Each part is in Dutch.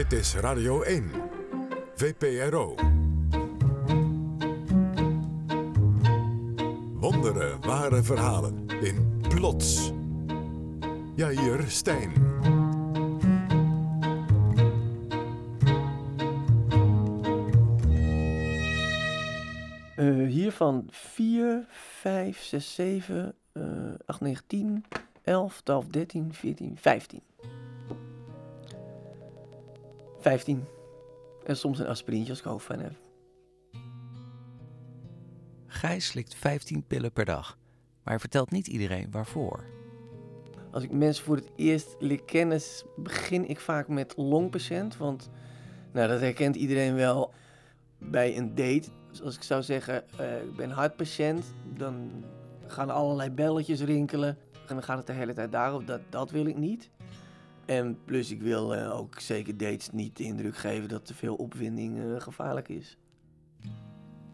Dit is Radio 1, VPRO. Wondere ware verhalen in Plots. Jair Stijn. Uh, hiervan 4, 5, 6, 7, uh, 8, 9, 10, 11, 12, 13, 14, 15. 15. En soms een aspirintje als ik hoofdpijn heb. Gijs slikt 15 pillen per dag, maar hij vertelt niet iedereen waarvoor. Als ik mensen voor het eerst leer kennen, begin ik vaak met longpatiënt. Want nou, dat herkent iedereen wel bij een date. Dus als ik zou zeggen, uh, ik ben hartpatiënt, dan gaan allerlei belletjes rinkelen. En dan gaat het de hele tijd daarop, dat, dat wil ik niet. En plus, ik wil uh, ook zeker dates niet de indruk geven dat te veel opwinding uh, gevaarlijk is.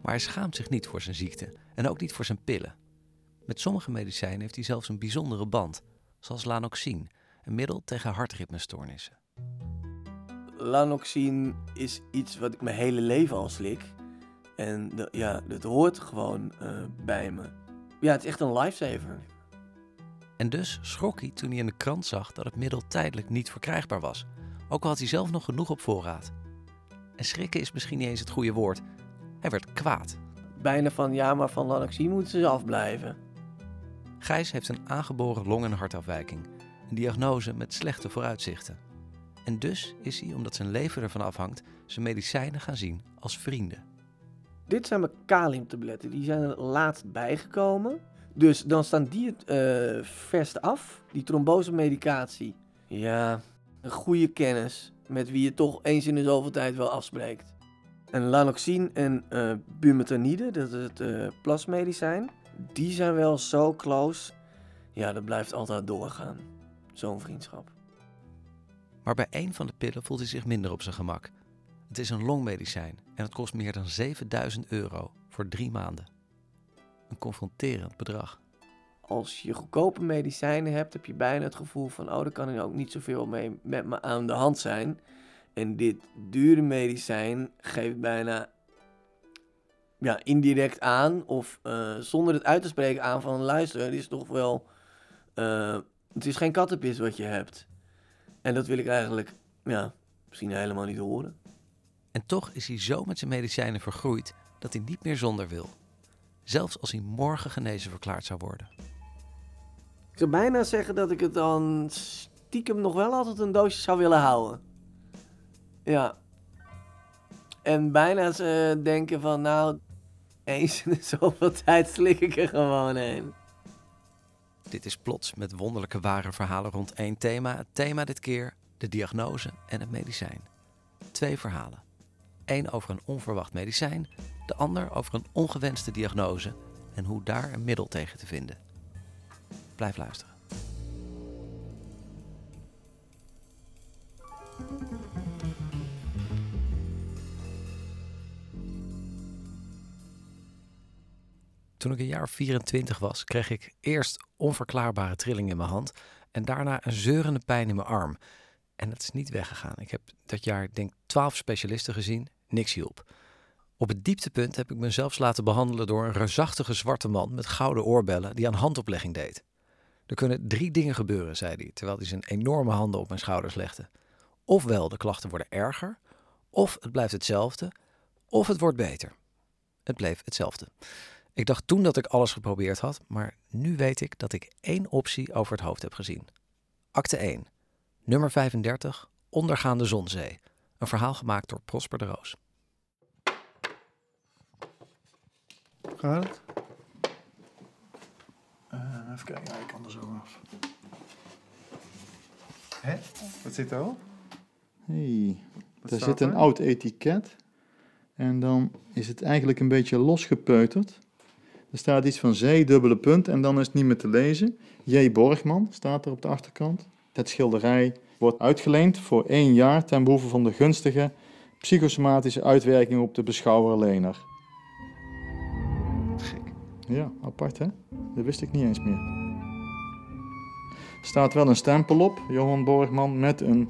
Maar hij schaamt zich niet voor zijn ziekte en ook niet voor zijn pillen. Met sommige medicijnen heeft hij zelfs een bijzondere band, zoals lanoxine, een middel tegen hartritmestoornissen. Lanoxine is iets wat ik mijn hele leven al slik. En de, ja, dat hoort gewoon uh, bij me. Ja, het is echt een lifesaver. En dus schrok hij toen hij in de krant zag dat het middel tijdelijk niet verkrijgbaar was. Ook al had hij zelf nog genoeg op voorraad. En schrikken is misschien niet eens het goede woord. Hij werd kwaad. Bijna van ja, maar van lanoxine moeten ze afblijven. Gijs heeft een aangeboren long- en hartafwijking. Een diagnose met slechte vooruitzichten. En dus is hij, omdat zijn leven ervan afhangt, zijn medicijnen gaan zien als vrienden. Dit zijn mijn kaliumtabletten. Die zijn er laatst bijgekomen. Dus dan staan die het uh, verst af. Die trombosemedicatie. Ja, een goede kennis. Met wie je toch eens in de zoveel tijd wel afspreekt. En lanoxine en uh, bumetanide, dat is het uh, plasmedicijn. Die zijn wel zo close. Ja, dat blijft altijd doorgaan. Zo'n vriendschap. Maar bij één van de pillen voelt hij zich minder op zijn gemak. Het is een longmedicijn en het kost meer dan 7000 euro voor drie maanden. Een confronterend bedrag. Als je goedkope medicijnen hebt, heb je bijna het gevoel van: oh, daar kan ik ook niet zoveel mee met me aan de hand zijn. En dit dure medicijn geeft bijna ja, indirect aan, of uh, zonder het uit te spreken aan van luister, het is toch wel. Uh, het is geen kattenpis wat je hebt. En dat wil ik eigenlijk, ja, misschien helemaal niet horen. En toch is hij zo met zijn medicijnen vergroeid dat hij niet meer zonder wil. Zelfs als hij morgen genezen verklaard zou worden. Ik zou bijna zeggen dat ik het dan stiekem nog wel altijd een doosje zou willen houden. Ja. En bijna ze denken van nou, eens in zoveel tijd slik ik er gewoon heen. Dit is plots met wonderlijke ware verhalen rond één thema. Het thema dit keer de diagnose en het medicijn. Twee verhalen. Eén over een onverwacht medicijn, de ander over een ongewenste diagnose en hoe daar een middel tegen te vinden. Blijf luisteren. Toen ik een jaar 24 was, kreeg ik eerst onverklaarbare trilling in mijn hand en daarna een zeurende pijn in mijn arm. En dat is niet weggegaan. Ik heb dat jaar, denk 12 specialisten gezien, niks hielp. Op het dieptepunt heb ik mezelf laten behandelen door een reusachtige zwarte man met gouden oorbellen die aan handoplegging deed. Er kunnen drie dingen gebeuren, zei hij, terwijl hij zijn enorme handen op mijn schouders legde. Ofwel de klachten worden erger, of het blijft hetzelfde, of het wordt beter. Het bleef hetzelfde. Ik dacht toen dat ik alles geprobeerd had, maar nu weet ik dat ik één optie over het hoofd heb gezien. Acte 1, nummer 35, Ondergaande Zonzee. Een verhaal gemaakt door Prosper de Roos. Gaat het? Uh, even kijken, ja, ik kan er zo af. Hé, wat zit er op? hey, daar zit een oud etiket. En dan is het eigenlijk een beetje losgepeuterd. Er staat iets van zee, dubbele punt, en dan is het niet meer te lezen. J. Borgman staat er op de achterkant. Het schilderij wordt uitgeleend voor één jaar ten behoeve van de gunstige psychosomatische uitwerking op de beschouwer-lener. Ja, apart hè? Dat wist ik niet eens meer. Er staat wel een stempel op, Johan Borgman, met een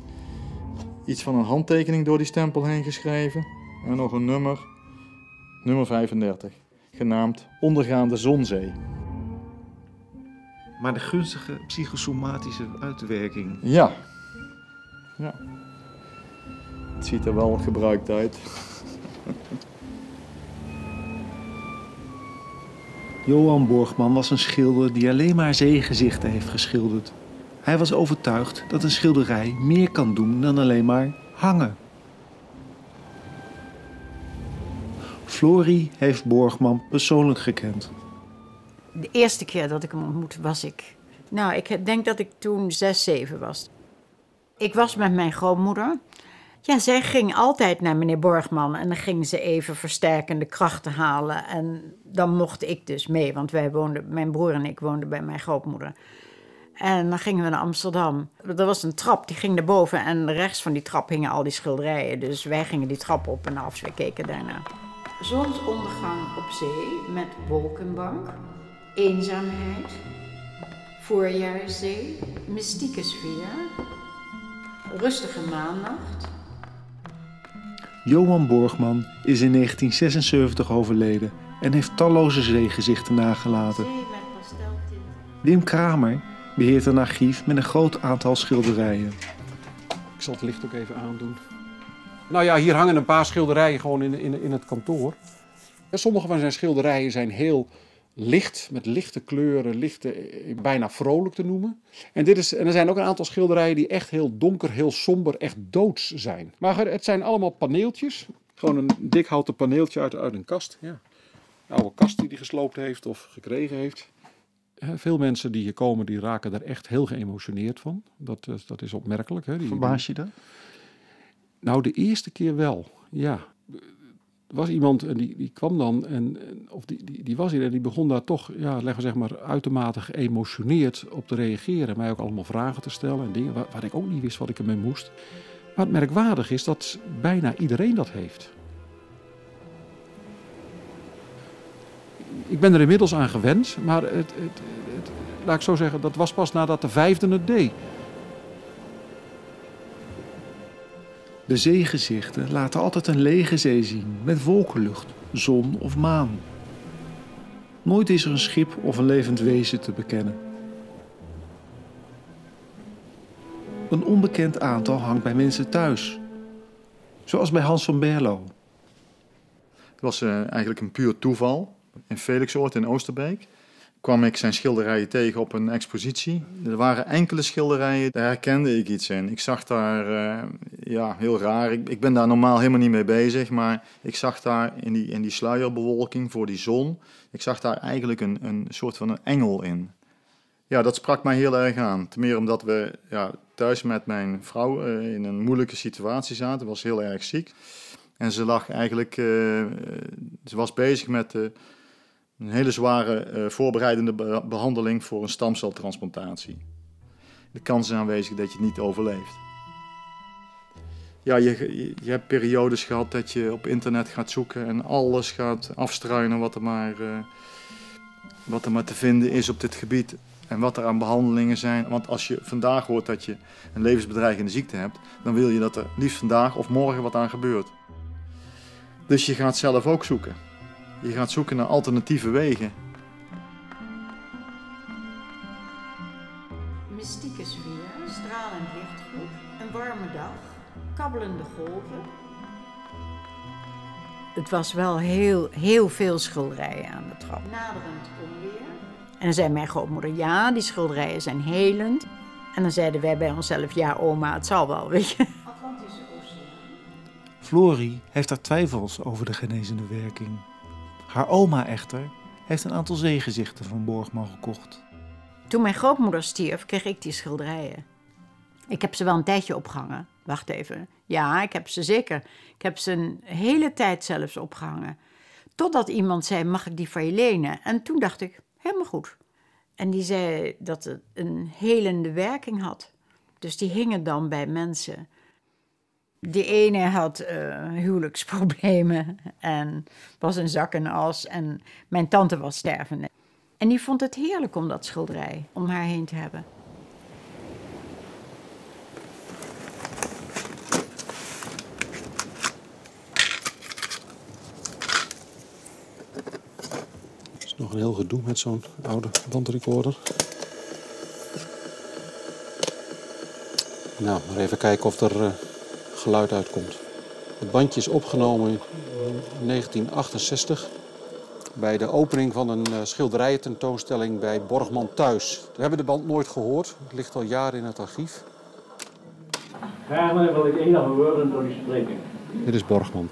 iets van een handtekening door die stempel heen geschreven. En nog een nummer, nummer 35, genaamd Ondergaande Zonzee. Maar de gunstige psychosomatische uitwerking. Ja. ja. Het ziet er wel gebruikt uit. Johan Borgman was een schilder die alleen maar zeegezichten heeft geschilderd. Hij was overtuigd dat een schilderij meer kan doen dan alleen maar hangen. Florie heeft Borgman persoonlijk gekend. De eerste keer dat ik hem ontmoette was ik... Nou, ik denk dat ik toen zes, zeven was. Ik was met mijn grootmoeder. Ja, zij ging altijd naar meneer Borgman en dan ging ze even versterkende krachten halen. En dan mocht ik dus mee, want wij woonden, mijn broer en ik woonden bij mijn grootmoeder. En dan gingen we naar Amsterdam. Er was een trap, die ging naar boven en rechts van die trap hingen al die schilderijen. Dus wij gingen die trap op en af, we keken daarna. Zonsondergang op zee met wolkenbank, eenzaamheid, voorjaarszee, mystieke sfeer, rustige maannacht. Johan Borgman is in 1976 overleden en heeft talloze zeegezichten nagelaten. Wim Kramer beheert een archief met een groot aantal schilderijen. Ik zal het licht ook even aandoen. Nou ja, hier hangen een paar schilderijen gewoon in, in, in het kantoor. Sommige van zijn schilderijen zijn heel licht, met lichte kleuren, lichte, eh, bijna vrolijk te noemen. En, dit is, en er zijn ook een aantal schilderijen die echt heel donker, heel somber, echt doods zijn. Maar het zijn allemaal paneeltjes. Gewoon een dik houten paneeltje uit, uit een kast. Ja. Een oude kast die hij gesloopt heeft of gekregen heeft. Eh, Veel mensen die hier komen, die raken er echt heel geëmotioneerd van. Dat, is- dat is opmerkelijk. Hè? Die, Verbaas je dat? nou, de eerste keer wel, ja. Was iemand en die, die kwam dan, en, of die, die, die was hier en die begon daar toch, ja, leggen we zeg maar, uitermate geëmotioneerd op te reageren. Mij ook allemaal vragen te stellen en dingen waar, ik ook niet wist wat ik ermee moest. Maar het merkwaardig is dat bijna iedereen dat heeft. Ik ben er inmiddels aan gewend, maar het, het, laat ik zo zeggen, dat was pas nadat de vijfde het deed. De zeegezichten laten altijd een lege zee zien met wolkenlucht, zon of maan. Nooit is er een schip of een levend wezen te bekennen. Een onbekend aantal hangt bij mensen thuis. Zoals bij Hans van Berlo. Het was eh, eigenlijk een puur toeval. In Felixoord in Oosterbeek kwam ik zijn schilderijen tegen op een expositie. Er waren enkele schilderijen, daar herkende ik iets in. Ik zag daar, eh, ja, heel raar. Ik, ik ben daar normaal helemaal niet mee bezig, maar ik zag daar in die, in die sluierbewolking voor die zon, ik zag daar eigenlijk een, een soort van een engel in. Ja, dat sprak mij heel erg aan. Ten meer omdat we ja, thuis met mijn vrouw eh, in een moeilijke situatie zaten. was heel erg ziek. En ze lag eigenlijk, eh, ze was bezig met eh, een hele zware eh, voorbereidende be- behandeling voor een stamceltransplantatie. De kans is aanwezig dat je het niet overleeft. Ja, je, je, je hebt periodes gehad dat je op internet gaat zoeken en alles gaat afstruinen wat er maar, eh, wat er maar te vinden is op dit gebied. En wat er aan behandelingen zijn. Want als je vandaag hoort dat je een levensbedreigende ziekte hebt, dan wil je dat er liefst vandaag of morgen wat aan gebeurt. Dus je gaat zelf ook zoeken. Je gaat zoeken naar alternatieve wegen. Mystieke sfeer, stralend lichtgroep, een warme dag, kabbelende golven. Het was wel heel, heel veel schilderijen aan de trap. Naderend onweer. En dan zei mijn grootmoeder, ja, die schilderijen zijn helend. En dan zeiden wij bij onszelf, ja oma, het zal wel, weet je. Atlantische Oceaan. Florie heeft haar twijfels over de genezende werking. Haar oma echter heeft een aantal zeegezichten van Borgman gekocht. Toen mijn grootmoeder stierf, kreeg ik die schilderijen. Ik heb ze wel een tijdje opgehangen. Wacht even. Ja, ik heb ze zeker. Ik heb ze een hele tijd zelfs opgehangen. Totdat iemand zei, mag ik die van je lenen? En toen dacht ik, helemaal goed. En die zei dat het een helende werking had. Dus die hingen dan bij mensen de ene had eh, huwelijksproblemen en was een zak en as. En mijn tante was stervende. En die vond het heerlijk om dat schilderij om haar heen te hebben. Het is nog een heel gedoe met zo'n oude bandrecorder. Nou, maar even kijken of er. Eh, geluid uitkomt. Het bandje is opgenomen in 1968 bij de opening van een uh, schilderijententoonstelling bij Borgman Thuis. We hebben de band nooit gehoord. Het ligt al jaren in het archief. Gaarne wil ik enige woorden tot u spreken. Dit is Borgman.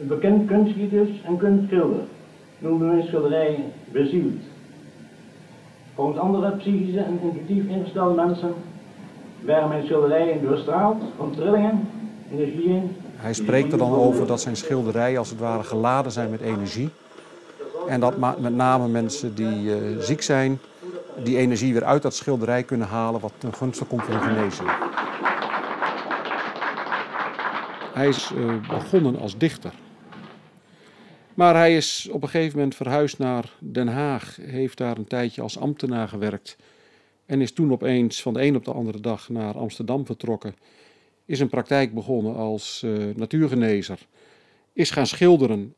Een bekend kunstgieters en kunstschilder noemde mijn schilderij bezield. Volgens andere psychische en intuïtief ingestelde mensen werden mijn schilderijen doorstraald van trillingen. Hij spreekt er dan over dat zijn schilderijen als het ware geladen zijn met energie. En dat met name mensen die uh, ziek zijn, die energie weer uit dat schilderij kunnen halen, wat ten gunste komt de genezing. Hij is uh, begonnen als dichter. Maar hij is op een gegeven moment verhuisd naar Den Haag, heeft daar een tijdje als ambtenaar gewerkt en is toen opeens van de een op de andere dag naar Amsterdam vertrokken. Is een praktijk begonnen als uh, natuurgenezer. Is gaan schilderen.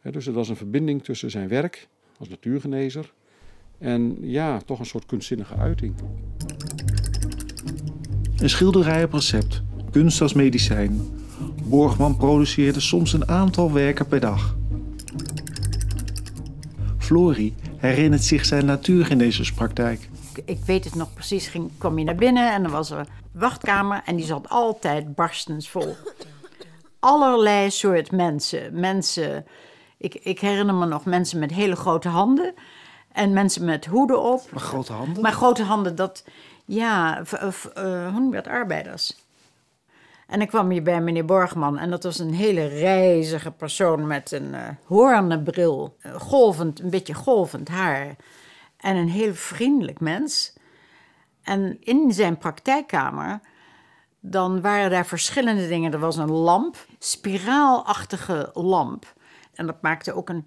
He, dus het was een verbinding tussen zijn werk als natuurgenezer en ja, toch een soort kunstzinnige uiting. Een schilderij op recept, kunst als medicijn. Borgman produceerde soms een aantal werken per dag. Flori herinnert zich zijn natuurgenezerspraktijk. Ik weet het nog precies, ging, kwam je naar binnen en er was een wachtkamer en die zat altijd barstens vol. Allerlei soort mensen. Mensen, ik, ik herinner me nog mensen met hele grote handen en mensen met hoeden op. Maar grote handen? Maar grote handen, dat, ja, uh, hoe noem je dat, arbeiders. En ik kwam hier bij meneer Borgman en dat was een hele reizige persoon met een uh, hoornenbril, uh, golvend, een beetje golvend haar en een heel vriendelijk mens. En in zijn praktijkkamer, dan waren daar verschillende dingen. Er was een lamp, spiraalachtige lamp. En dat maakte ook een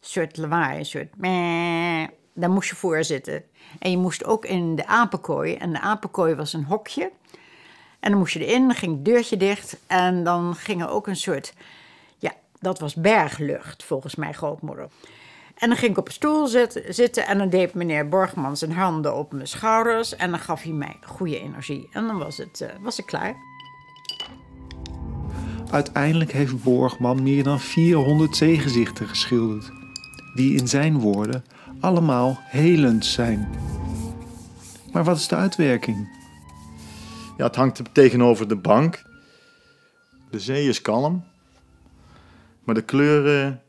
soort lawaai, een soort meh. Daar moest je voor zitten. En je moest ook in de apenkooi. En de apenkooi was een hokje. En dan moest je erin, dan ging het deurtje dicht. En dan ging er ook een soort, ja, dat was berglucht volgens mijn grootmoeder. En dan ging ik op een stoel zitten en dan deed meneer Borgman zijn handen op mijn schouders. En dan gaf hij mij goede energie. En dan was, het, uh, was ik klaar. Uiteindelijk heeft Borgman meer dan 400 zeegezichten geschilderd. Die in zijn woorden allemaal helend zijn. Maar wat is de uitwerking? Ja, het hangt tegenover de bank. De zee is kalm. Maar de kleuren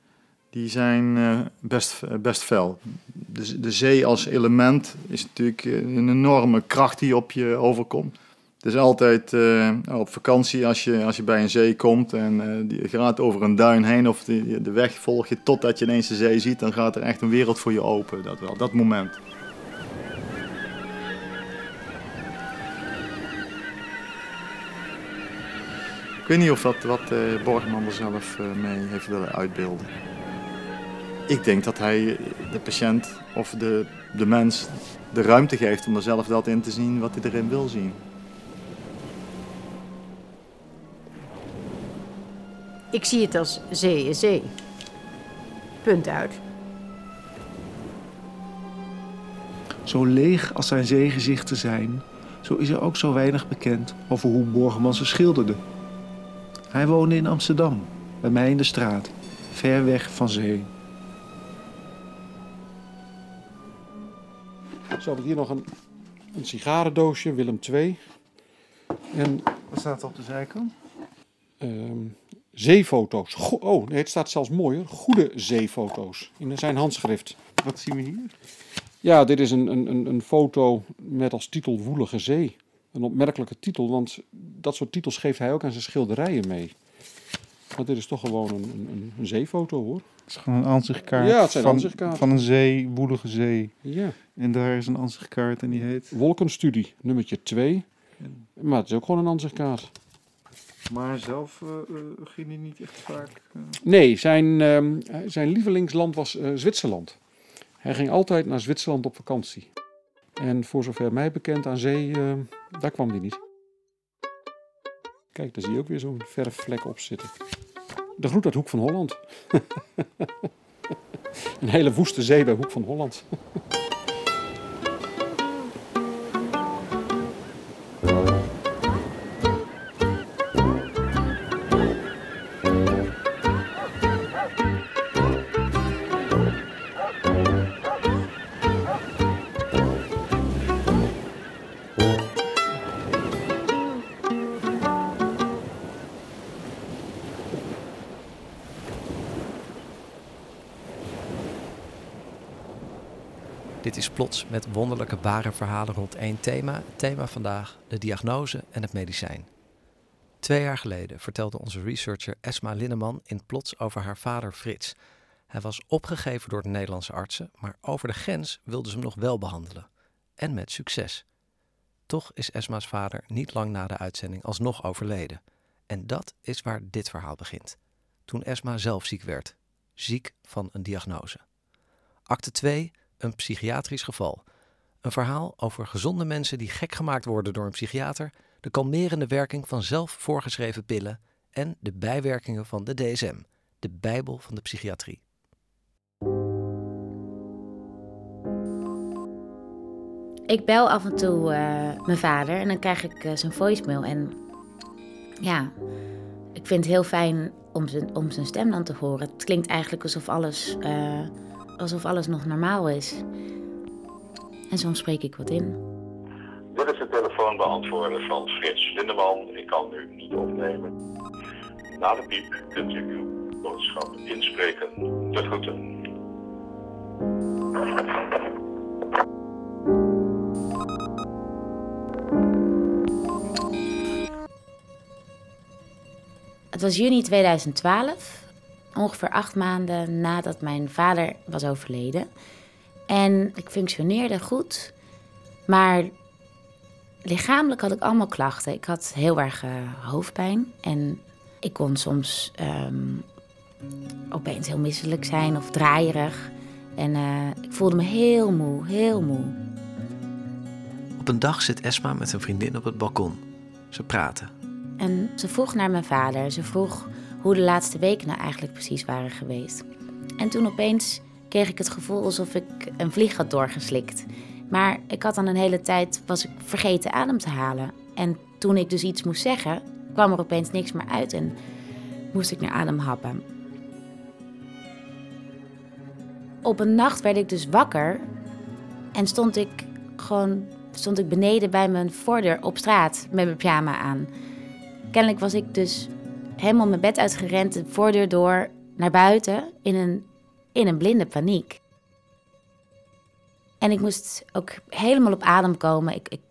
die zijn uh, best, best fel. De, de zee als element is natuurlijk een enorme kracht die op je overkomt. Het is altijd op vakantie als je, als je bij een zee komt en uh, gaat over een duin heen of de, de weg volg je totdat je ineens de zee ziet, dan gaat er echt een wereld voor je open. Dat wel, dat moment. Ik weet niet of dat wat uh, Borgman er zelf mee heeft willen uitbeelden. Ik denk dat hij de patiënt of de, de mens de ruimte geeft om er zelf dat in te zien wat hij erin wil zien. Ik zie het als zee is zee. Punt uit. Zo leeg als zijn zeegezichten zijn, zo is er ook zo weinig bekend over hoe Borgman ze schilderde. Hij woonde in Amsterdam, bij mij in de straat, ver weg van zee. Zo heb ik hier nog een, een sigarendoosje, Willem II. En, Wat staat er op de zijkant? Um, zeefoto's. Go oh, nee, het staat zelfs mooier. Goede zeefoto's. In zijn handschrift. Wat zien we hier? Ja, dit is een, een, een foto met als titel Woelige Zee. Een opmerkelijke titel, want dat soort titels geeft hij ook aan zijn schilderijen mee. Maar dit is toch gewoon een, een, een zeefoto hoor. Het is gewoon een aanzichtkaart, ja, het zijn van, aanzichtkaart. van een zee, woelige zee. Ja. En daar is een aanzichtkaart en die heet... Wolkenstudie, nummertje 2. Maar het is ook gewoon een aanzichtkaart. Maar zelf uh, uh, ging hij niet echt vaak... Uh... Nee, zijn, uh, zijn lievelingsland was Zwitserland. Hij ging altijd naar Zwitserland op vakantie. En voor zover mij bekend aan zee, daar kwam hij niet. Kijk, daar zie je ook weer zo'n verfvlek op zitten. De groet uit Hoek van Holland. Een hele woeste zee bij Hoek van Holland. Ware verhalen rond één thema. Het thema vandaag, de diagnose en het medicijn. Twee jaar geleden vertelde onze researcher Esma Linneman in plots over haar vader Frits. Hij was opgegeven door de Nederlandse artsen, maar over de grens wilden ze hem nog wel behandelen. En met succes. Toch is Esma's vader niet lang na de uitzending alsnog overleden. En dat is waar dit verhaal begint. Toen Esma zelf ziek werd. Ziek van een diagnose. Acte 2 een psychiatrisch geval. Een verhaal over gezonde mensen die gek gemaakt worden door een psychiater, de kalmerende werking van zelf voorgeschreven pillen en de bijwerkingen van de DSM, de Bijbel van de psychiatrie. Ik bel af en toe uh, mijn vader en dan krijg ik uh, zijn voicemail. En ja, ik vind het heel fijn om zijn, om zijn stem dan te horen. Het klinkt eigenlijk alsof alles uh, alsof alles nog normaal is. En soms spreek ik wat in. Dit is de telefoonbeantwoorder van Frits Lindeman. Ik kan nu niet opnemen. Na de piep kunt u uw boodschap inspreken. De groeten. Het was juni 2012 ongeveer acht maanden nadat mijn vader was overleden. En ik functioneerde goed, maar lichamelijk had ik allemaal klachten. Ik had heel erg uh, hoofdpijn en ik kon soms um, opeens heel misselijk zijn of draaierig. En uh, ik voelde me heel moe, heel moe. Op een dag zit Esma met een vriendin op het balkon. Ze praten. En ze vroeg naar mijn vader. Ze vroeg hoe de laatste weken nou eigenlijk precies waren geweest. En toen opeens kreeg ik het gevoel alsof ik een vlieg had doorgeslikt. Maar ik had dan een hele tijd, was ik vergeten adem te halen. En toen ik dus iets moest zeggen, kwam er opeens niks meer uit en moest ik naar adem happen. Op een nacht werd ik dus wakker en stond ik gewoon stond ik beneden bij mijn voordeur op straat met mijn pyjama aan. Kennelijk was ik dus helemaal mijn bed uitgerend, de voordeur door, naar buiten in een, in een blinde paniek. En ik moest ook helemaal op adem komen. Ik, ik,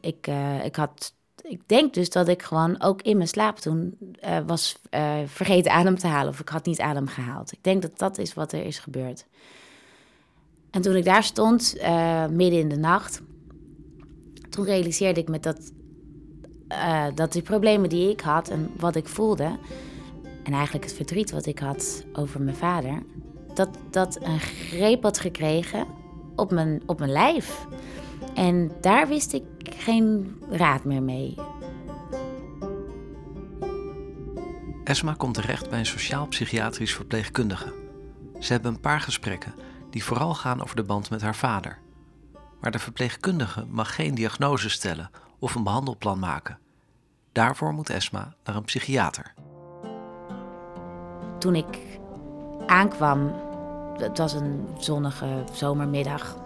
ik, uh, ik had ik denk dus dat ik gewoon ook in mijn slaap toen uh, was uh, vergeten adem te halen. Of ik had niet adem gehaald. Ik denk dat dat is wat er is gebeurd. En toen ik daar stond, midden in de nacht, toen realiseerde ik me dat dat die problemen die ik had en wat ik voelde, en eigenlijk het verdriet wat ik had over mijn vader, dat dat een greep had gekregen op mijn, op mijn lijf. En daar wist ik geen raad meer mee. Esma komt terecht bij een sociaal-psychiatrisch verpleegkundige. Ze hebben een paar gesprekken die vooral gaan over de band met haar vader. Maar de verpleegkundige mag geen diagnose stellen of een behandelplan maken. Daarvoor moet Esma naar een psychiater. Toen ik aankwam, het was een zonnige zomermiddag.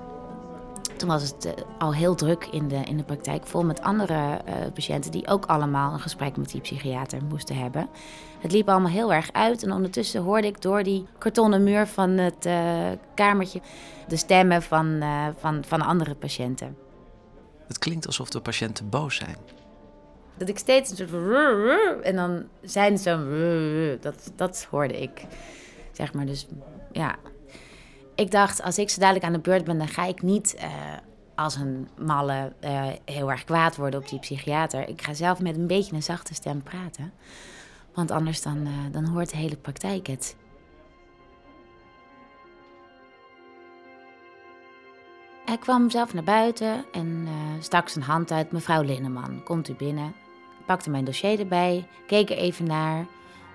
Toen was het eh, al heel druk in de, in de praktijk, vol met andere uh, patiënten die ook allemaal een gesprek met die psychiater moesten hebben. Het liep allemaal heel erg uit en ondertussen hoorde ik door die kartonnen muur van het uh, kamertje de stemmen van, van, van andere patiënten. Het klinkt alsof de patiënten boos zijn. Dat ik steeds een soort van... En dan zijn ze zo... Dat, dat hoorde ik. Zeg maar, dus ja. Ik dacht, als ik zo dadelijk aan de beurt ben... dan ga ik niet uh, als een malle uh, heel erg kwaad worden op die psychiater. Ik ga zelf met een beetje een zachte stem praten. Want anders dan, uh, dan hoort de hele praktijk het. Hij kwam zelf naar buiten en stak zijn hand uit. Mevrouw Linneman, komt u binnen? Pakte mijn dossier erbij, keek er even naar,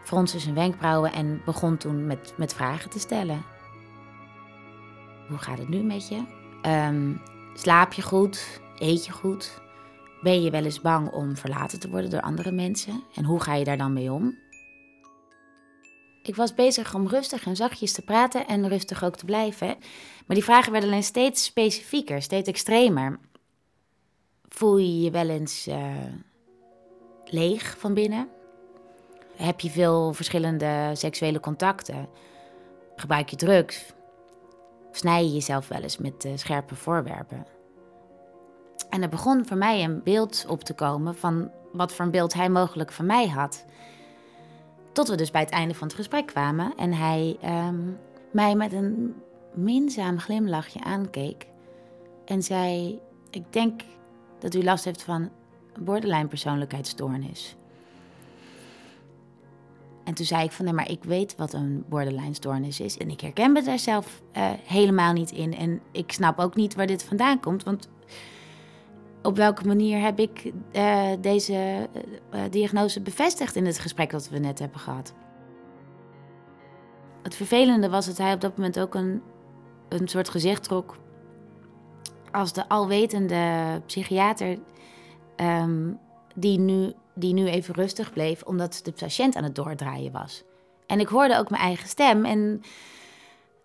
fronste zijn wenkbrauwen en begon toen met, met vragen te stellen. Hoe gaat het nu met je? Ehm, slaap je goed? Eet je goed? Ben je wel eens bang om verlaten te worden door andere mensen? En hoe ga je daar dan mee om? Ik was bezig om rustig en zachtjes te praten en rustig ook te blijven. Maar die vragen werden alleen steeds specifieker, steeds extremer. Voel je je wel eens uh, leeg van binnen? Heb je veel verschillende seksuele contacten? Gebruik je drugs? Snij je jezelf wel eens met uh, scherpe voorwerpen? En er begon voor mij een beeld op te komen van wat voor een beeld hij mogelijk van mij had. Tot we dus bij het einde van het gesprek kwamen en hij um, mij met een minzaam glimlachje aankeek en zei: Ik denk dat u last heeft van borderline persoonlijkheidsstoornis. En toen zei ik van, nee, maar ik weet wat een borderline stoornis is. En ik herken me daar zelf uh, helemaal niet in. En ik snap ook niet waar dit vandaan komt. Want op welke manier heb ik uh, deze uh, diagnose bevestigd in het gesprek dat we net hebben gehad? Het vervelende was dat hij op dat moment ook een, een soort gezicht trok als de alwetende psychiater um, die, nu, die nu even rustig bleef omdat de patiënt aan het doordraaien was. En ik hoorde ook mijn eigen stem en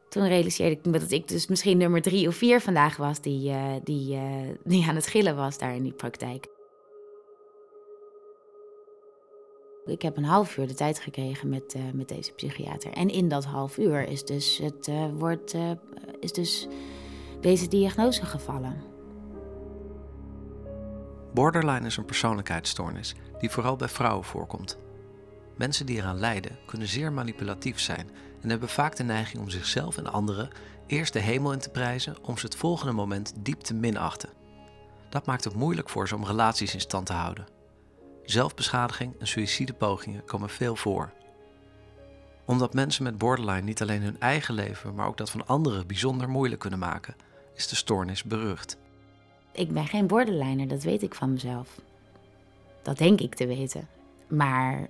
toen realiseerde ik me dat ik dus misschien nummer drie of vier vandaag was die, uh, die, uh, die aan het gillen was daar in die praktijk. Ik heb een half uur de tijd gekregen met, uh, met deze psychiater. En in dat half uur is dus, het, wordt, is dus deze diagnose gevallen. Borderline is een persoonlijkheidsstoornis die vooral bij vrouwen voorkomt. Mensen die eraan lijden kunnen zeer manipulatief zijn en hebben vaak de neiging om zichzelf en anderen eerst de hemel in te prijzen om ze het volgende moment diep te minachten. Dat maakt het moeilijk voor ze om relaties in stand te houden. Zelfbeschadiging en suïcidepogingen komen veel voor. Omdat mensen met borderline niet alleen hun eigen leven, maar ook dat van anderen bijzonder moeilijk kunnen maken, is de stoornis berucht. Ik ben geen borderliner, dat weet ik van mezelf. Dat denk ik te weten. Maar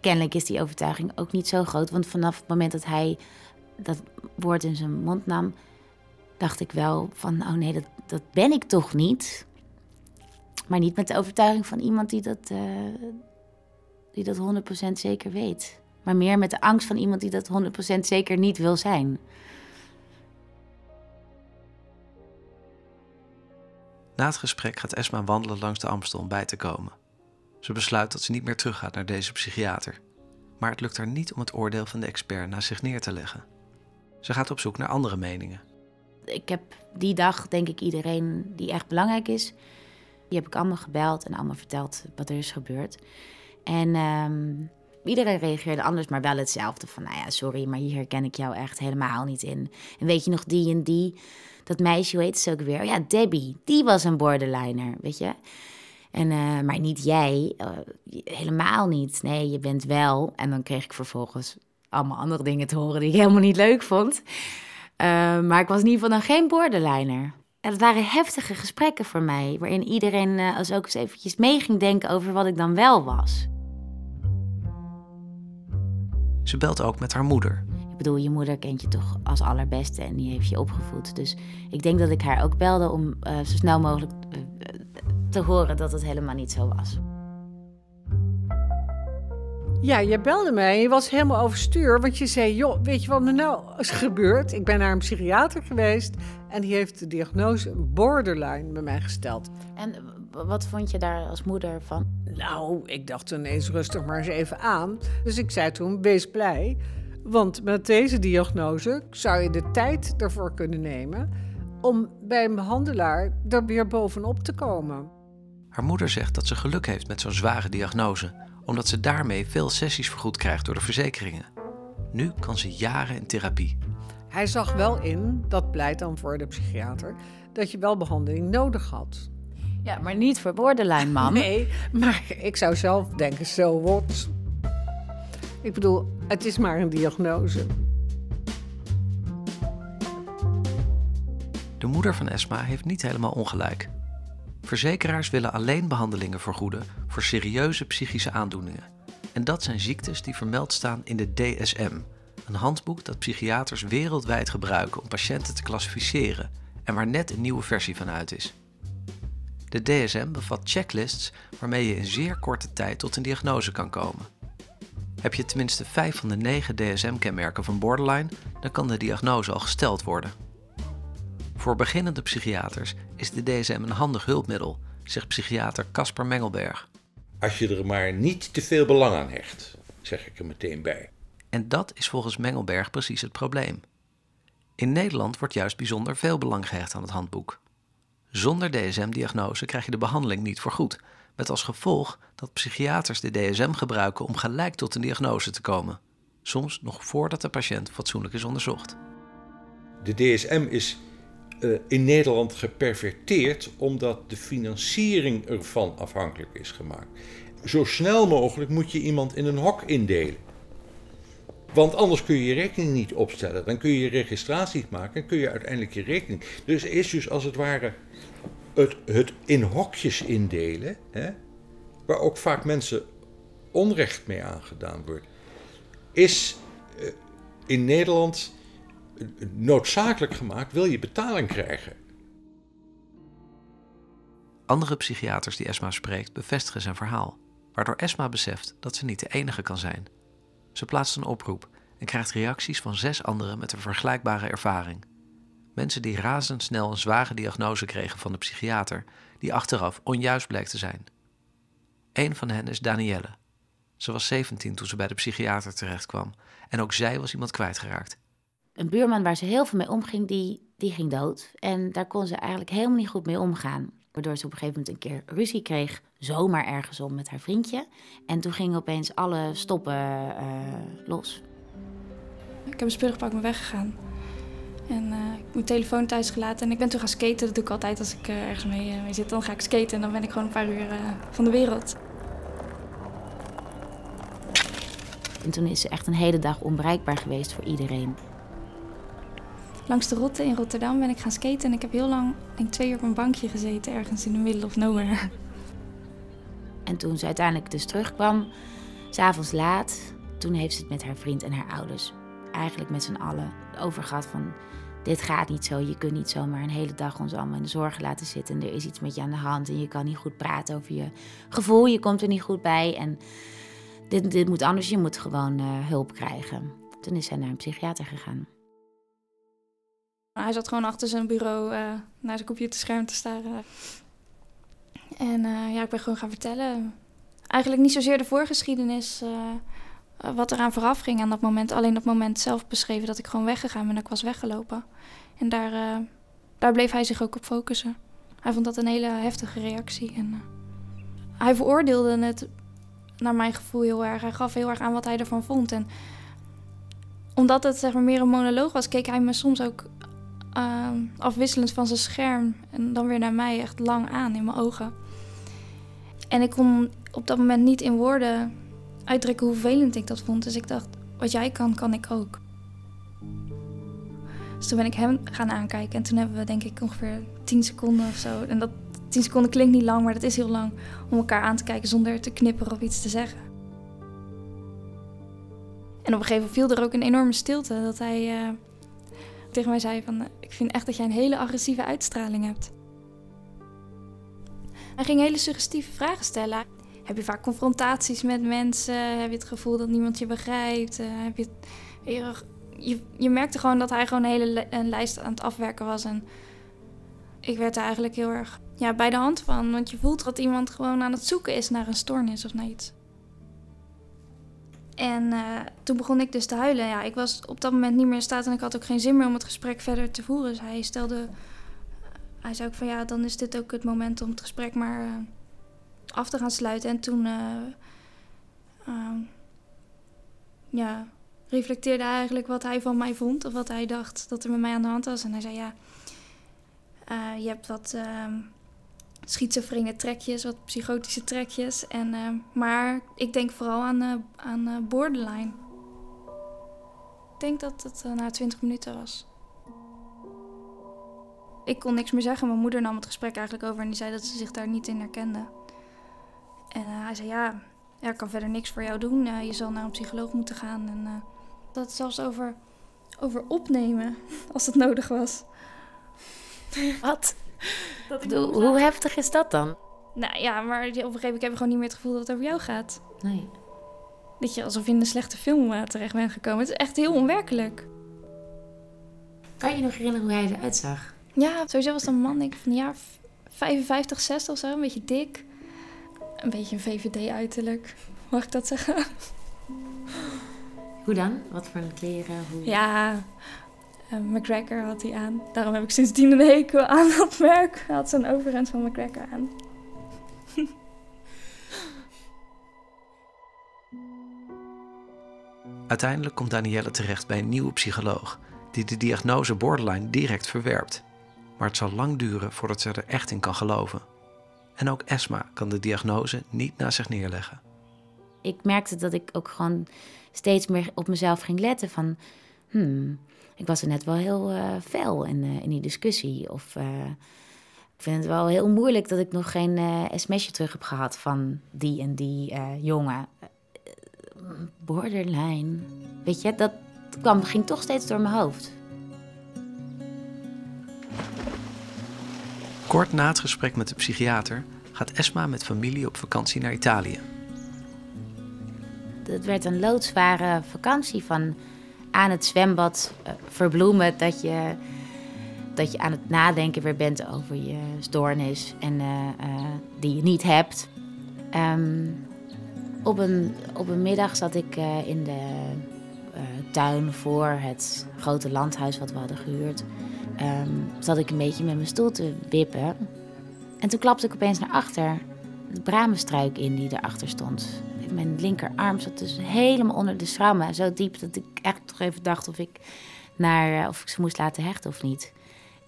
kennelijk is die overtuiging ook niet zo groot. Want vanaf het moment dat hij dat woord in zijn mond nam, dacht ik wel van, oh nee, dat, dat ben ik toch niet. Maar niet met de overtuiging van iemand die dat, uh, die dat 100% zeker weet. Maar meer met de angst van iemand die dat 100% zeker niet wil zijn. Na het gesprek gaat Esma wandelen langs de Amstel om bij te komen. Ze besluit dat ze niet meer teruggaat naar deze psychiater. Maar het lukt haar niet om het oordeel van de expert naast zich neer te leggen. Ze gaat op zoek naar andere meningen. Ik heb die dag, denk ik, iedereen die echt belangrijk is, die heb ik allemaal gebeld en allemaal verteld wat er is gebeurd. En um, iedereen reageerde anders, maar wel hetzelfde. Van, nou ja, sorry, maar hier herken ik jou echt helemaal niet in. En weet je nog die en die? Dat meisje, hoe heet ze ook weer? Ja, Debbie, die was een borderliner, weet je? En, uh, maar niet jij, uh, helemaal niet. Nee, je bent wel. En dan kreeg ik vervolgens allemaal andere dingen te horen die ik helemaal niet leuk vond. Uh, maar ik was in ieder geval dan geen borderliner. En het waren heftige gesprekken voor mij, waarin iedereen als ook eens eventjes mee ging denken over wat ik dan wel was. Ze belt ook met haar moeder. Ik bedoel, je moeder kent je toch als allerbeste en die heeft je opgevoed. Dus ik denk dat ik haar ook belde om uh, zo snel mogelijk uh, te horen dat het helemaal niet zo was. Ja, je belde mij en je was helemaal overstuur. Want je zei, joh, weet je wat er nou is gebeurd? Ik ben naar een psychiater geweest en die heeft de diagnose borderline bij mij gesteld. En wat vond je daar als moeder van? Nou, ik dacht ineens rustig maar eens even aan. Dus ik zei toen, wees blij. Want met deze diagnose zou je de tijd ervoor kunnen nemen om bij een behandelaar er weer bovenop te komen. Haar moeder zegt dat ze geluk heeft met zo'n zware diagnose, omdat ze daarmee veel sessies vergoed krijgt door de verzekeringen. Nu kan ze jaren in therapie. Hij zag wel in, dat pleit dan voor de psychiater, dat je wel behandeling nodig had. Ja, maar niet voor borderline, mam. Nee, maar ik zou zelf denken, zo wordt. Ik bedoel, het is maar een diagnose. De moeder van Esma heeft niet helemaal ongelijk. Verzekeraars willen alleen behandelingen vergoeden voor serieuze psychische aandoeningen. En dat zijn ziektes die vermeld staan in de DSM, een handboek dat psychiaters wereldwijd gebruiken om patiënten te klassificeren en waar net een nieuwe versie van uit is. De DSM bevat checklists waarmee je in zeer korte tijd tot een diagnose kan komen. Heb je tenminste vijf van de negen DSM-kenmerken van borderline, dan kan de diagnose al gesteld worden. Voor beginnende psychiaters is de DSM een handig hulpmiddel, zegt psychiater Casper Mengelberg. Als je er maar niet te veel belang aan hecht, zeg ik er meteen bij. En dat is volgens Mengelberg precies het probleem. In Nederland wordt juist bijzonder veel belang gehecht aan het handboek. Zonder DSM-diagnose krijg je de behandeling niet voorgoed, met als gevolg dat psychiaters de DSM gebruiken om gelijk tot een diagnose te komen, soms nog voordat de patiënt fatsoenlijk is onderzocht. De DSM is uh, in Nederland geperverteerd omdat de financiering ervan afhankelijk is gemaakt. Zo snel mogelijk moet je iemand in een hok indelen. Want anders kun je je rekening niet opstellen. Dan kun je je registraties maken en kun je uiteindelijk je rekening. Dus er is dus als het ware het, het in hokjes indelen, hè, waar ook vaak mensen onrecht mee aangedaan wordt, is uh, in Nederland noodzakelijk gemaakt, wil je betaling krijgen. Andere psychiaters die Esma spreekt bevestigen zijn verhaal, waardoor Esma beseft dat ze niet de enige kan zijn. Ze plaatst een oproep en krijgt reacties van zes anderen met een vergelijkbare ervaring. Mensen die razendsnel een zware diagnose kregen van de psychiater, die achteraf onjuist bleek te zijn. Een van hen is Danielle. Ze was 17 toen ze bij de psychiater terechtkwam en ook zij was iemand kwijtgeraakt een buurman waar ze heel veel mee omging, die, die ging dood. En daar kon ze eigenlijk helemaal niet goed mee omgaan. Waardoor ze op een gegeven moment een keer ruzie kreeg, zomaar ergens om met haar vriendje. En toen gingen opeens alle stoppen uh, los. Ik heb een spullen gepakt en weggegaan. En uh, ik heb mijn telefoon thuis gelaten en ik ben toen gaan skaten. Dat doe ik altijd als ik uh, ergens mee, mee, zit. Dan ga ik skaten en dan ben ik gewoon een paar uur van de wereld. En toen is ze echt een hele dag onbereikbaar geweest voor iedereen langs de Rotte in Rotterdam ben ik gaan skaten. En ik heb heel lang, denk twee uur op een bankje gezeten, ergens in de middle of nowhere. En toen ze uiteindelijk dus terugkwam, s'avonds laat, toen heeft ze het met haar vriend en haar ouders, eigenlijk met z'n allen, over gehad van... Dit gaat niet zo, je kunt niet zomaar een hele dag ons allemaal in de zorgen laten zitten. En er is iets met je aan de hand en je kan niet goed praten over je gevoel, je komt er niet goed bij. En dit, dit moet anders, je moet gewoon uh, hulp krijgen. Toen is zij naar een psychiater gegaan. Hij zat gewoon achter zijn bureau uh, naar zijn computerscherm te staren. En uh, ja, ik ben gewoon gaan vertellen. Eigenlijk niet zozeer de voorgeschiedenis, wat eraan vooraf ging aan dat moment. Alleen dat moment zelf beschreven dat ik gewoon weggegaan ben en ik was weggelopen. En daar, daar bleef hij zich ook op focussen. Hij vond dat een hele heftige reactie. En, hij veroordeelde het, naar mijn gevoel, heel erg. Hij gaf heel erg aan wat hij ervan vond. En omdat het zeg maar, meer een monoloog was, keek hij me soms ook afwisselend van zijn scherm en dan weer naar mij echt lang aan in mijn ogen. En ik kon op dat moment niet in woorden uitdrukken hoe vervelend ik dat vond. Dus ik dacht, wat jij kan, kan ik ook. Dus toen ben ik hem gaan aankijken en toen hebben we denk ik ongeveer 10 seconden of zo. En dat 10 seconden klinkt niet lang, maar dat is heel lang om elkaar aan te kijken zonder te knipperen of iets te zeggen. En op een gegeven moment viel er ook een enorme stilte dat hij uh, tegen mij zei van... ik vind echt dat jij een hele agressieve uitstraling hebt. Hij ging hele suggestieve vragen stellen. Heb je vaak confrontaties met mensen? Heb je het gevoel dat niemand je begrijpt? Uh, heb je, je, merkte gewoon dat hij gewoon een hele een lijst aan het afwerken was. En ik werd er eigenlijk heel erg ja, bij de hand van. Want je voelt dat iemand gewoon aan het zoeken is naar een stoornis of naar iets. En uh, toen begon ik dus te huilen. Ja, ik was op dat moment niet meer in staat en ik had ook geen zin meer om het gesprek verder te voeren. Dus hij stelde. Hij zei ook van ja, dan is dit ook het moment om het gesprek maar uh, af te gaan sluiten. En toen. Uh, ja, reflecteerde hij eigenlijk wat hij van mij vond. Of wat hij dacht dat er met mij aan de hand was. En hij zei ja. je hebt wat ehm, schizofrene trekjes, wat psychotische trekjes. En, uh, maar ik denk vooral aan, aan borderline. Ik denk dat het na 20 minuten was. Ik kon niks meer zeggen. Mijn moeder nam het gesprek eigenlijk over en die zei dat ze zich daar niet in herkende. En hij zei: Ja, er kan verder niks voor jou doen. je zal naar een psycholoog moeten gaan. En Dat zelfs over, over opnemen, als het nodig was. Wat? Dat ik Doe- hoe heftig is dat dan? Nou ja, maar op een gegeven moment heb je gewoon niet meer het gevoel dat het over jou gaat. Nee. Dat je alsof je in een slechte film eh, terecht bent gekomen. Het is echt heel onwerkelijk. Kan je nog herinneren hoe hij eruit zag? Ja, sowieso was het een man, denk ik, van een jaar v- 55, 60 of zo. Een beetje dik. Een beetje een VVD-uiterlijk. Mag ik dat zeggen? Hoe dan? Wat voor kleren? Hoe... Ja, eh, McGregor had hij aan. Daarom heb ik sindsdien een hekel aan dat merk. Hij had zo'n overhemd van McGregor aan. Uiteindelijk komt Danielle terecht bij een nieuwe psycholoog die de diagnose borderline direct verwerpt. Maar het zal lang duren voordat ze er echt in kan geloven. En ook Esma kan de diagnose niet naast zich neerleggen. Ik merkte dat ik ook gewoon steeds meer op mezelf ging letten van... Hmm, ik was er net wel heel eh fel in, eh, in die discussie. Of eh, ik vind het wel heel moeilijk dat ik nog geen sms'je terug heb gehad van die en die jongen. Borderline. Weet je, dat kwam, ging toch steeds door mijn hoofd. Kort na het gesprek met de psychiater gaat Esma met familie op vakantie naar Italië. Het werd een loodzware vakantie van aan het zwembad eh, verbloemen dat je, dat je aan het nadenken weer bent over je stoornis en eh, eh, die je niet hebt. Ehm, op, een, op een middag zat ik in de tuin voor het grote landhuis wat we hadden gehuurd. Ehm, zat ik een beetje met mijn stoel te wippen. En toen klapte ik opeens naar achter de bramenstruik in die erachter stond. Mijn linkerarm zat dus helemaal onder de schrammen. Zo diep dat ik echt toch even dacht of ik, naar, eh, of ik ze moest laten hechten of niet.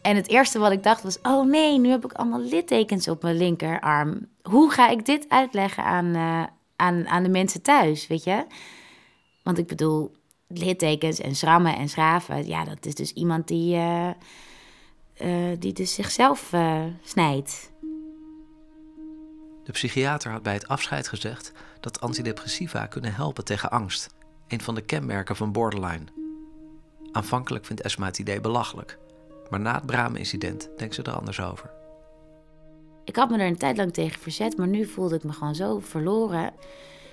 En het eerste wat ik dacht was: oh nee, nu heb ik allemaal littekens op mijn linkerarm. Hoe ga ik dit uitleggen aan, eh, aan, aan de mensen thuis, weet je? Want ik bedoel, littekens en schrammen en schraven, ja, dat is dus iemand die, eh, eh, die dus zichzelf eh, snijdt. De psychiater had bij het afscheid gezegd dat antidepressiva kunnen helpen tegen angst, een van de kenmerken van borderline. Aanvankelijk vindt Esma het idee belachelijk, maar na het Bramen-incident denkt ze er anders over. Ik had me er een tijd lang tegen verzet, maar nu voelde ik me gewoon zo verloren.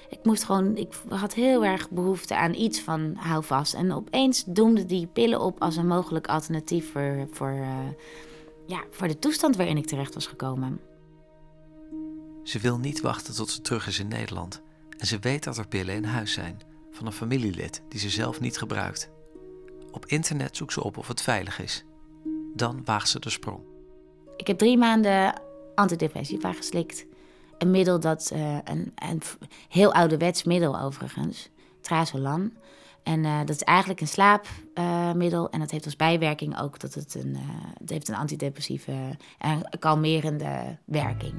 Ik moest gewoon, ik had heel erg behoefte aan iets van hou vast. En opeens doemde die pillen op als een mogelijk alternatief voor, voor, eh, ja, voor de toestand waarin ik terecht was gekomen. Ze wil niet wachten tot ze terug is in Nederland en ze weet dat er pillen in huis zijn van een familielid die ze zelf niet gebruikt. Op internet zoekt ze op of het veilig is. Dan waagt ze de sprong. Ik heb drie maanden antidepressiva geslikt. Een middel dat, eh, een, een heel ouderwets middel overigens, trazolan. En eh, dat is eigenlijk een slaapmiddel. en dat heeft als bijwerking ook dat het een, eh, het heeft een antidepressieve en kalmerende werking.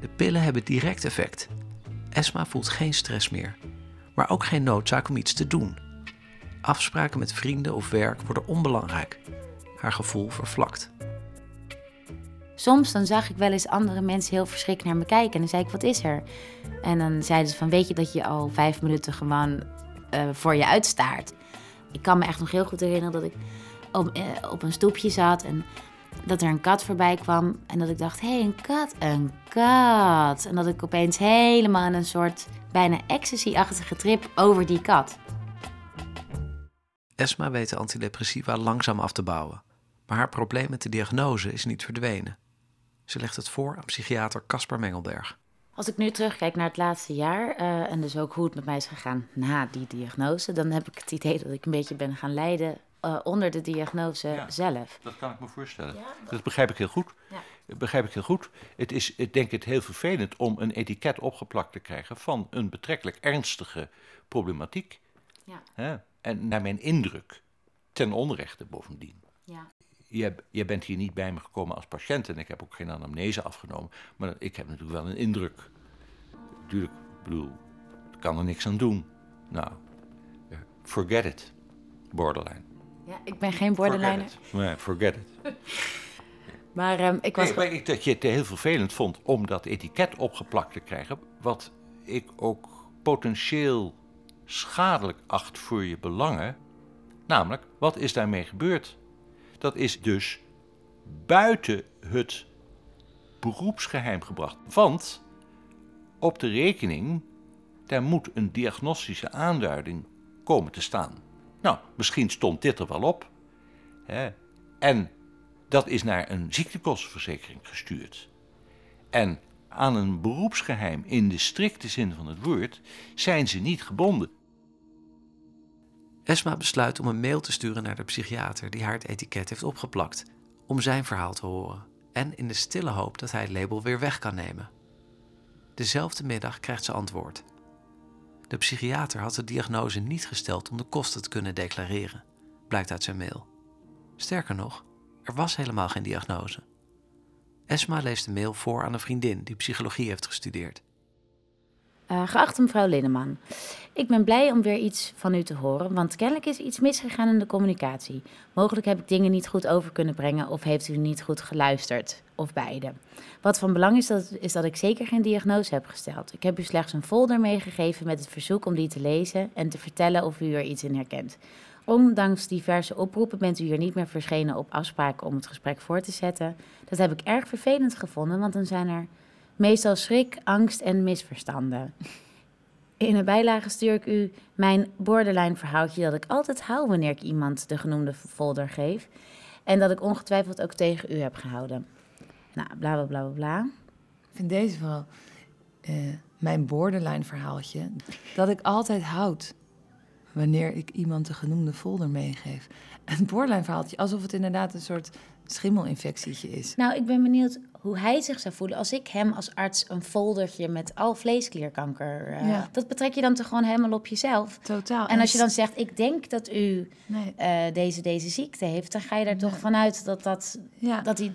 De pillen hebben direct effect. Esma voelt geen stress meer, maar ook geen noodzaak om iets te doen. Afspraken met vrienden of werk worden onbelangrijk. Haar gevoel vervlakt. Soms dan zag ik wel eens andere mensen heel verschrikt naar me kijken. En dan zei ik, wat is er? En dan zeiden ze van, weet je dat je al vijf minuten gewoon eh, voor je uitstaart? Ik kan me echt nog heel goed herinneren dat ik op, eh, op een stoepje zat en dat er een kat voorbij kwam. En dat ik dacht, hé, hey, een kat, een kat. En dat ik opeens helemaal in een soort bijna ecstasy-achtige trip over die kat. Esma weet de antidepressiva langzaam af te bouwen, maar haar probleem met de diagnose is niet verdwenen. Ze legt het voor aan psychiater Caspar Mengelberg. Als ik nu terugkijk naar het laatste jaar eh, en dus ook hoe het met mij is gegaan na die diagnose, dan heb ik het idee dat ik een beetje ben gaan lijden eh, onder de diagnose zelf. Dat kan ik me voorstellen. Dat begrijp ik heel goed. Dat begrijp ik heel goed. Het is, ik denk het heel vervelend om een etiket opgeplakt te krijgen van een betrekkelijk ernstige problematiek. Ja. Hè? En naar mijn indruk, ten onrechte bovendien. Jij, jij bent hier niet bij me gekomen als patiënt en ik heb ook geen anamnese afgenomen. Maar ik heb natuurlijk wel een indruk. Natuurlijk, ik bedoel, ik kan er niks aan doen. Nou, eh, forget it, borderline. Ja, ik ben geen borderliner. It. Nee, forget it. Maar ehm, ik was. Nee, maar ik, dat je het heel vervelend vond om dat etiket opgeplakt te krijgen. Wat ik ook potentieel schadelijk acht voor je belangen, namelijk wat is daarmee gebeurd? Dat is dus buiten het beroepsgeheim gebracht. Want op de rekening, daar moet een diagnostische aanduiding komen te staan. Nou, misschien stond dit er wel op. Hè? En dat is naar een ziektekostenverzekering gestuurd. En aan een beroepsgeheim in de strikte zin van het woord zijn ze niet gebonden. Esma besluit om een mail te sturen naar de psychiater die haar het etiket heeft opgeplakt, om zijn verhaal te horen en in de stille hoop dat hij het label weer weg kan nemen. Dezelfde middag krijgt ze antwoord. De psychiater had de diagnose niet gesteld om de kosten te kunnen declareren, blijkt uit zijn mail. Sterker nog, er was helemaal geen diagnose. Esma leest de mail voor aan een vriendin die psychologie heeft gestudeerd. Uh, geachte mevrouw Linneman, ik ben blij om weer iets van u te horen, want kennelijk is iets misgegaan in de communicatie. Mogelijk heb ik dingen niet goed over kunnen brengen of heeft u niet goed geluisterd, of beide. Wat van belang is, dat, is dat ik zeker geen diagnose heb gesteld. Ik heb u slechts een folder meegegeven met het verzoek om die te lezen en te vertellen of u er iets in herkent. Ondanks diverse oproepen bent u hier niet meer verschenen op afspraken om het gesprek voor te zetten. Dat heb ik erg vervelend gevonden, want dan zijn er meestal schrik, angst en misverstanden. In een bijlage stuur ik u mijn borderline verhaaltje dat ik altijd hou wanneer ik iemand de genoemde folder geef. En dat ik ongetwijfeld ook tegen u heb gehouden. Nou, bla bla bla bla. Ik vind deze wel uh, mijn borderline verhaaltje. Dat ik altijd houd wanneer ik iemand de genoemde folder meegeef. Een borderline verhaaltje, alsof het inderdaad een soort schimmelinfectietje is. Nou, ik ben benieuwd hoe hij zich zou voelen als ik hem als arts een foldertje met al vleesklierkanker. Uh, ja. Dat betrek je dan toch gewoon helemaal op jezelf. Totaal. En als je dan zegt, ik denk dat u nee. uh, deze, deze ziekte heeft, dan ga je er toch vanuit dat, dat, ja. dat, hij,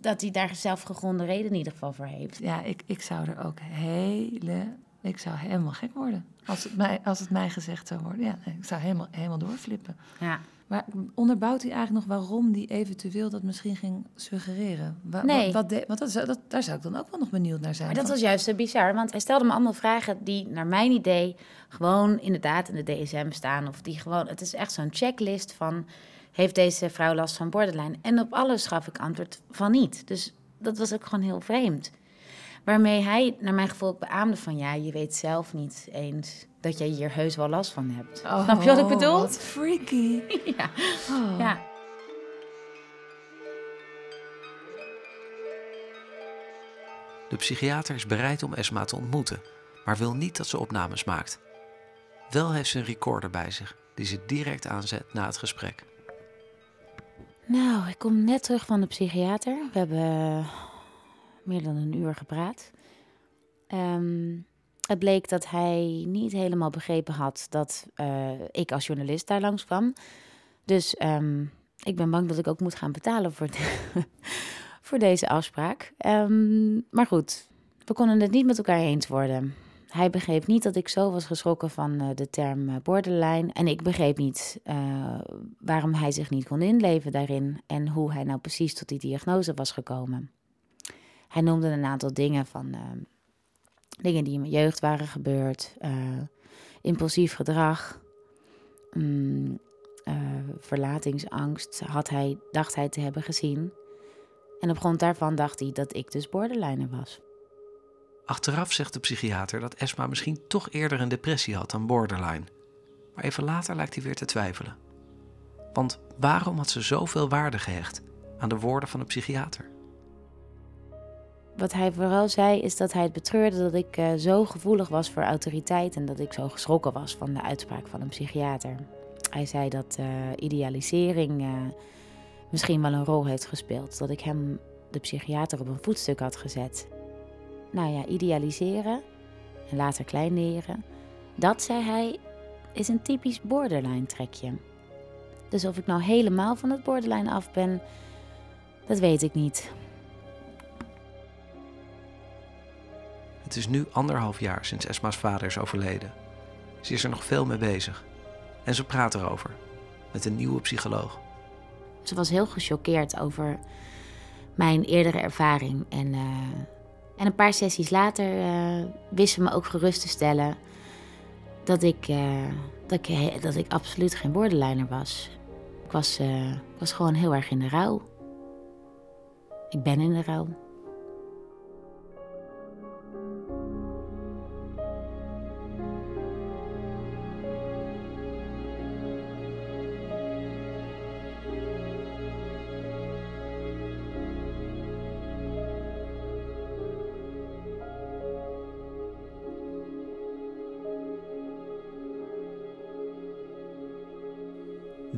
dat hij daar zelfgegronde reden in ieder geval voor heeft. Ja, ik, ik zou er ook hele. Ik zou helemaal gek worden. Als het mij, als het mij gezegd zou worden. Ja, ik zou helemaal, helemaal doorflippen. Ja. Maar onderbouwt hij eigenlijk nog waarom die eventueel dat misschien ging suggereren? Wa nee. Wat, wat want dat, dat, daar zou ik dan ook wel nog benieuwd naar zijn. Maar dat was juist bizar, want hij stelde me allemaal vragen die naar mijn idee gewoon inderdaad in de DSM staan. Of die gewoon, het is echt zo'n checklist van, heeft deze vrouw last van borderline? En op alles gaf ik antwoord van niet. Dus dat was ook gewoon heel vreemd. Waarmee hij, naar mijn gevoel, beaamde van, ja, je weet zelf niet eens dat jij hier heus wel last van hebt. Oh, Snap je wat ik bedoel? Wat freaky. ja. Oh. ja. De psychiater is bereid om Esma te ontmoeten, maar wil niet dat ze opnames maakt. Wel heeft ze een recorder bij zich, die ze direct aanzet na het gesprek. Nou, ik kom net terug van de psychiater. We hebben meer dan een uur gepraat. Um, het bleek dat hij niet helemaal begrepen had dat uh, ik als journalist daar langs kwam. Dus um, ik ben bang dat ik ook moet gaan betalen voor, de voor deze afspraak. Um, maar goed, we konden het niet met elkaar eens worden. Hij begreep niet dat ik zo was geschrokken van uh, de term uh, borderline. En ik begreep niet waarom hij zich niet kon inleven daarin. En hoe hij nou precies tot die diagnose was gekomen. Hij noemde een aantal dingen van dingen die in mijn jeugd waren gebeurd, uh, impulsief gedrag, um, uh, verlatingsangst had hij, dacht hij te hebben gezien. En op grond daarvan dacht hij dat ik dus borderliner was. Achteraf zegt de psychiater dat Esma misschien toch eerder een depressie had dan borderline. Maar even later lijkt hij weer te twijfelen. Want waarom had ze zoveel waarde gehecht aan de woorden van de psychiater? Wat hij vooral zei, is dat hij het betreurde dat ik uh, zo gevoelig was voor autoriteit en dat ik zo geschrokken was van de uitspraak van een psychiater. Hij zei dat uh, idealisering uh, misschien wel een rol heeft gespeeld, dat ik hem, de psychiater, op een voetstuk had gezet. Nou ja, idealiseren en later kleineren, dat, zei hij, is een typisch borderline trekje. Dus of ik nou helemaal van het borderline af ben, dat weet ik niet. Het is nu anderhalf jaar sinds Esma's vader is overleden. Ze is er nog veel mee bezig. En ze praat erover. Met een nieuwe psycholoog. Ze was heel gechoqueerd over mijn eerdere ervaring. En, uh, en een paar sessies later uh, wist ze me ook gerust te stellen. dat ik, eh, dat ik, dat ik absoluut geen borderliner was. Ik was, eh, ik was gewoon heel erg in de rouw. Ik ben in de rouw.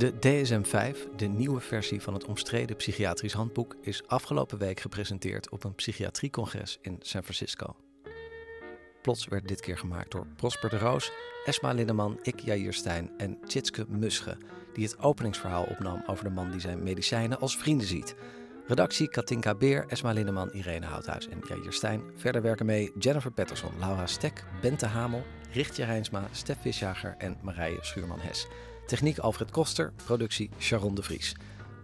De DSM-5, de nieuwe versie van het omstreden psychiatrisch handboek, is afgelopen week gepresenteerd op een psychiatriecongres in San Francisco. Plots werd dit keer gemaakt door Prosper de Roos, Esma Linneman, Ik Jair en Tjitske Musche, die het openingsverhaal opnam over de man die zijn medicijnen als vrienden ziet. Redactie Katinka Beer, Esma Linneman, Irene Houthuis en Jair Stijn. Verder werken mee Jennifer Patterson, Laura Stek, Bente Hamel, Richtje Rijnsma, Stef Visjager en Marije Schuurman-Hes. Techniek Alfred Koster, productie Sharon de Vries.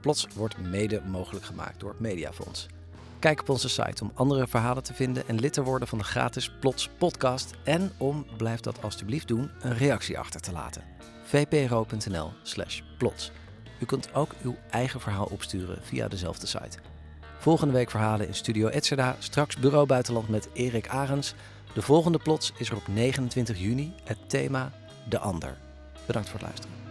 Plots wordt mede mogelijk gemaakt door het Mediafonds. Kijk op onze site om andere verhalen te vinden en lid te worden van de gratis Plots podcast. En om, blijf dat alstublieft doen, een reactie achter te laten. vpro.nl slash plots. U kunt ook uw eigen verhaal opsturen via dezelfde site. Volgende week verhalen in Studio Etzerda, straks Bureau Buitenland met Erik Arens. De volgende plots is er op 29 juni, het thema De Ander. Bedankt voor het luisteren.